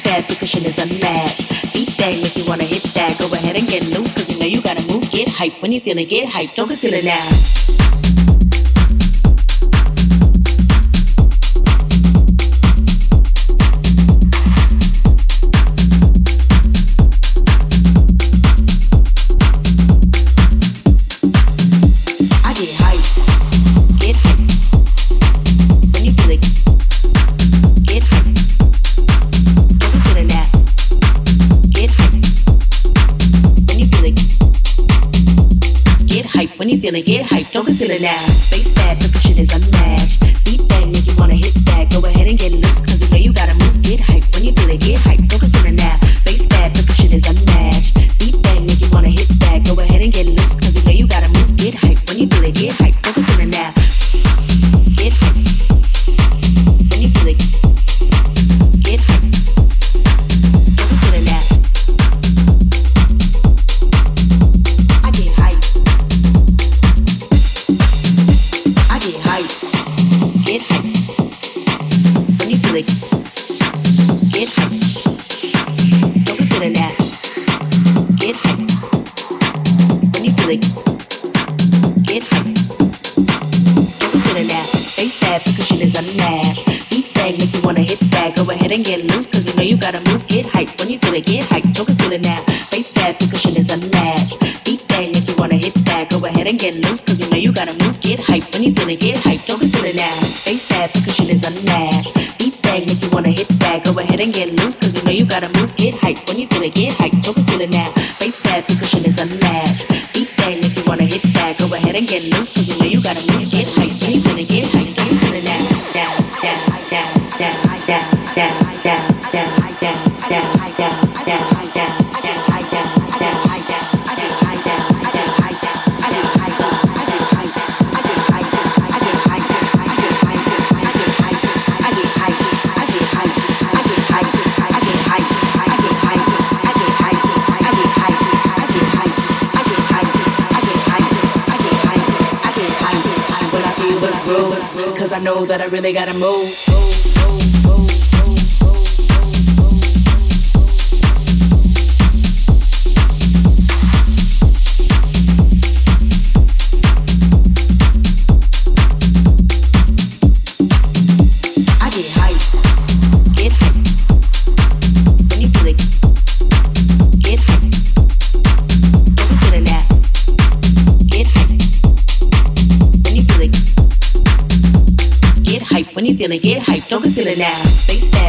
sad percussionism mash. Beat bang if you wanna hit that. Go ahead and get loose, cause you know you gotta move. Get hype when you feeling, get hype. Don't conceal it now. know that I really gotta move. gonna get hyped. Don't consider now. Face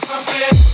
perfect.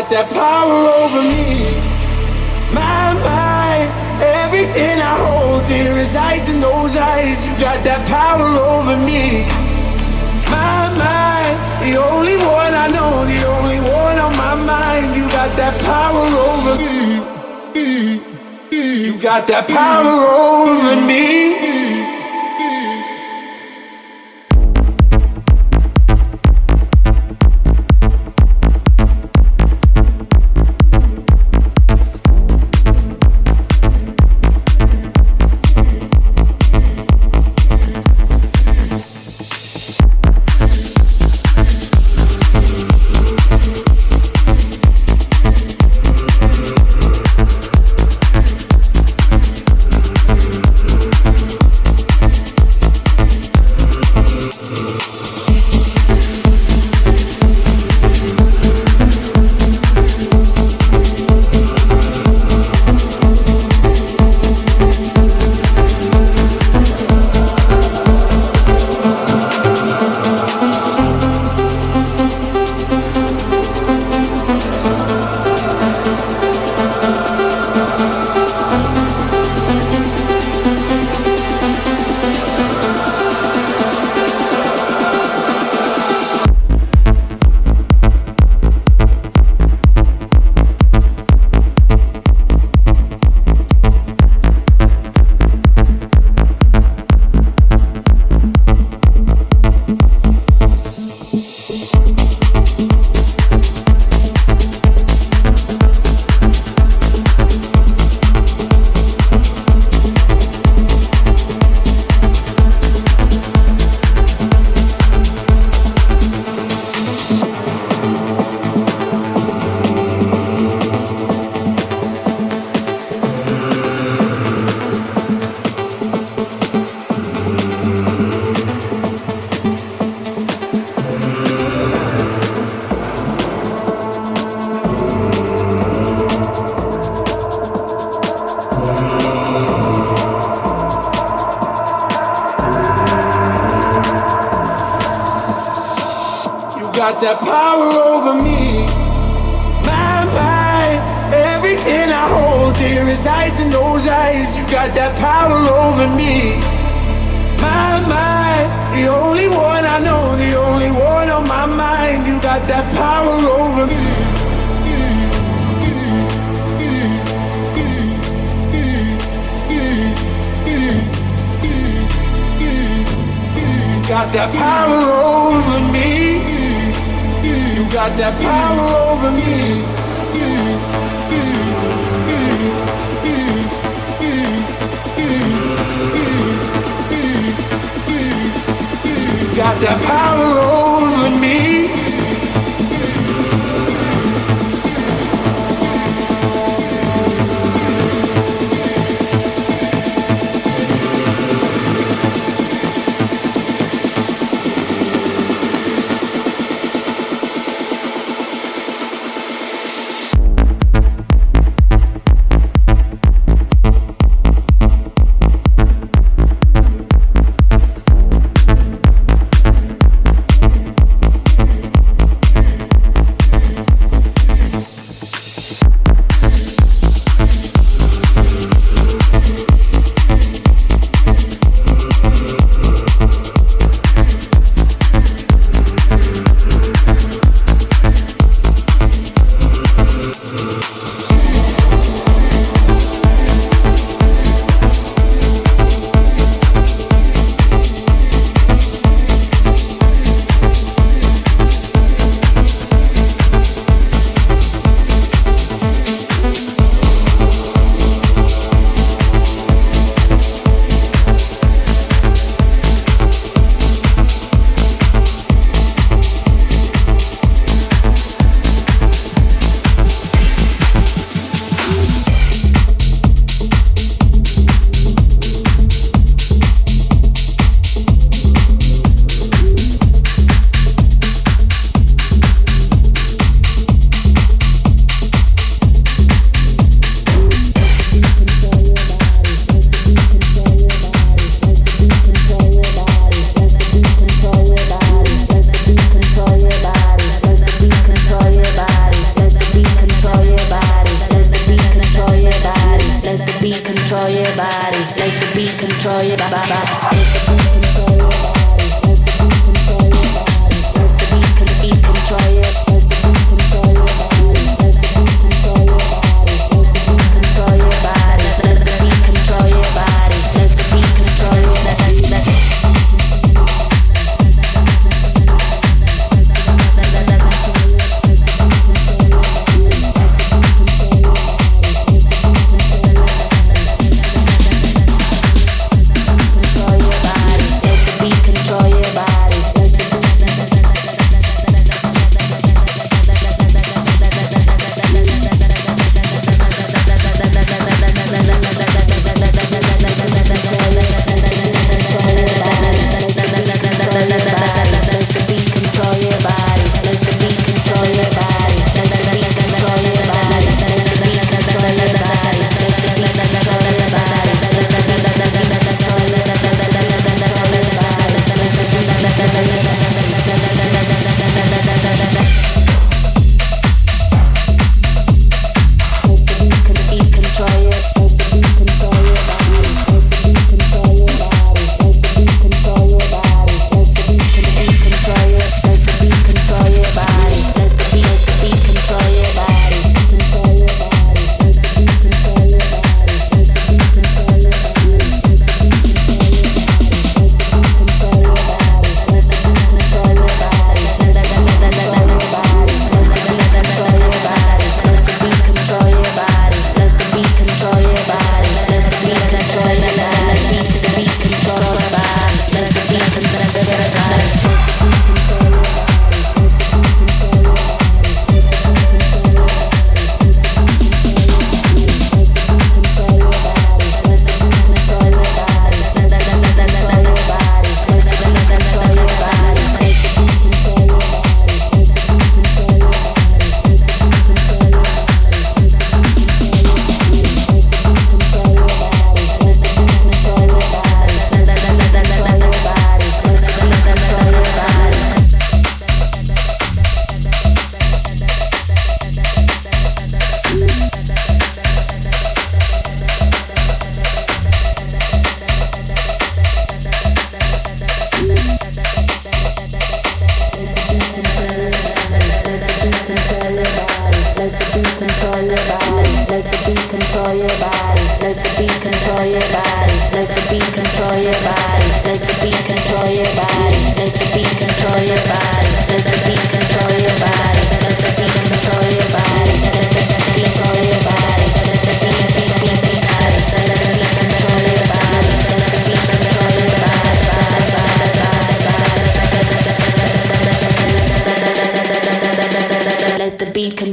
got that power over me. My mind, everything I hold dear resides in those eyes. You got that power over me. My mind, the only one I know, the only one on my mind. You got that power over me. You got that power over me.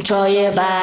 چای به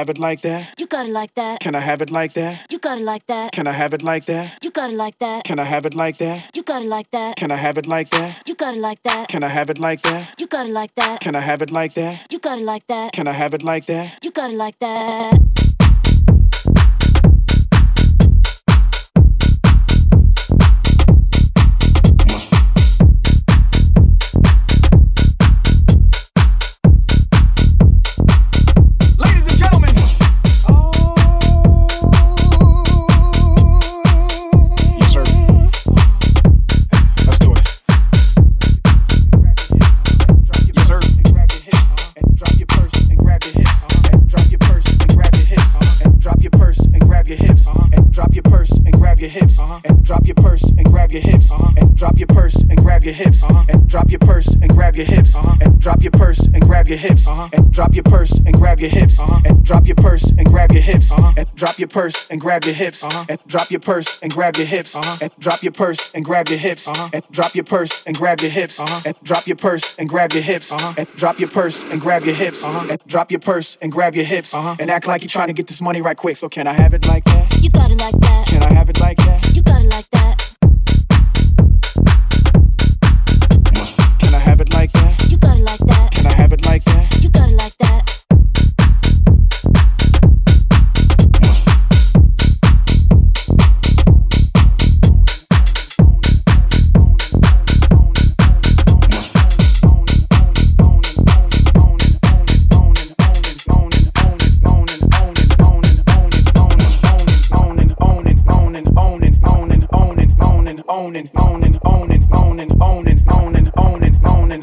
have it like that? You got it like that. Can I have it like that? You got it like that. Can I have it like that? You got it like that. Can I have it like that? You got it like that. Can I have it like that? You got it like that. Can I have it like that? You got it like that. Can I have it like that? You got it like that. Can I have it like that? You got it like that. Your hips uh-huh. and drop your purse and grab your hips uh-huh. and drop your purse and grab your hips uh-huh. and drop your purse and grab your hips uh-huh. and drop your purse and grab your hips uh-huh. and drop your purse and grab your hips uh-huh. and drop your purse and grab your hips and drop your purse and grab your hips and drop your purse and grab your hips and drop your purse and grab your hips and act like you're trying to get this money right quick. So can I have it like that? You got it like that. Can I have it like that? You got it like that. It like that? You got it like that. Can I have it like that? You got it like that. owning, owning, owning, owning, owning, owning, owning,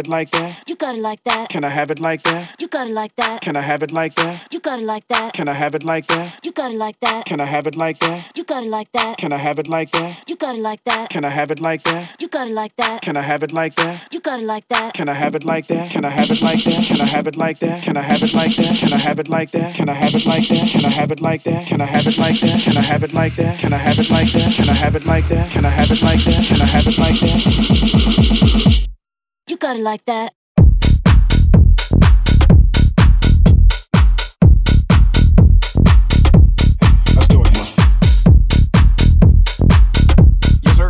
it like that? You got it like that. Can I have it like that? You got it like that. Can I have it like that? You got it like that. Can I have it like that? You got it like that. Can I have it like that? You got it like that. Can I have it like that? You got it like that. Can I have it like that? You got it like that. Can I have it like that? You got it like that. Can I have it like that? Can I have it like that? Can I have it like that? Can I have it like that? Can I have it like that? Can I have it like that? Can I have it like that? Can I have it like that? Can I have it like that? Can I have it like that? Can I have it like that? Can I have it like that? Can I have it like that? You got it like that. Let's do it. Yes, sir.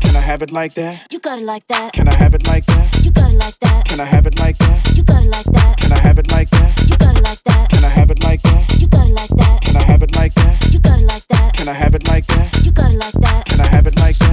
Can I have it like that? You got it like that. Can I have it like that? You got it like that. Can I have it like that? You got it like that. Can I have it like that? You got it like that. Can I have it like that? You got it like that. Can I have it like that? Can I have it like that? You got it like that. Can I have it like that?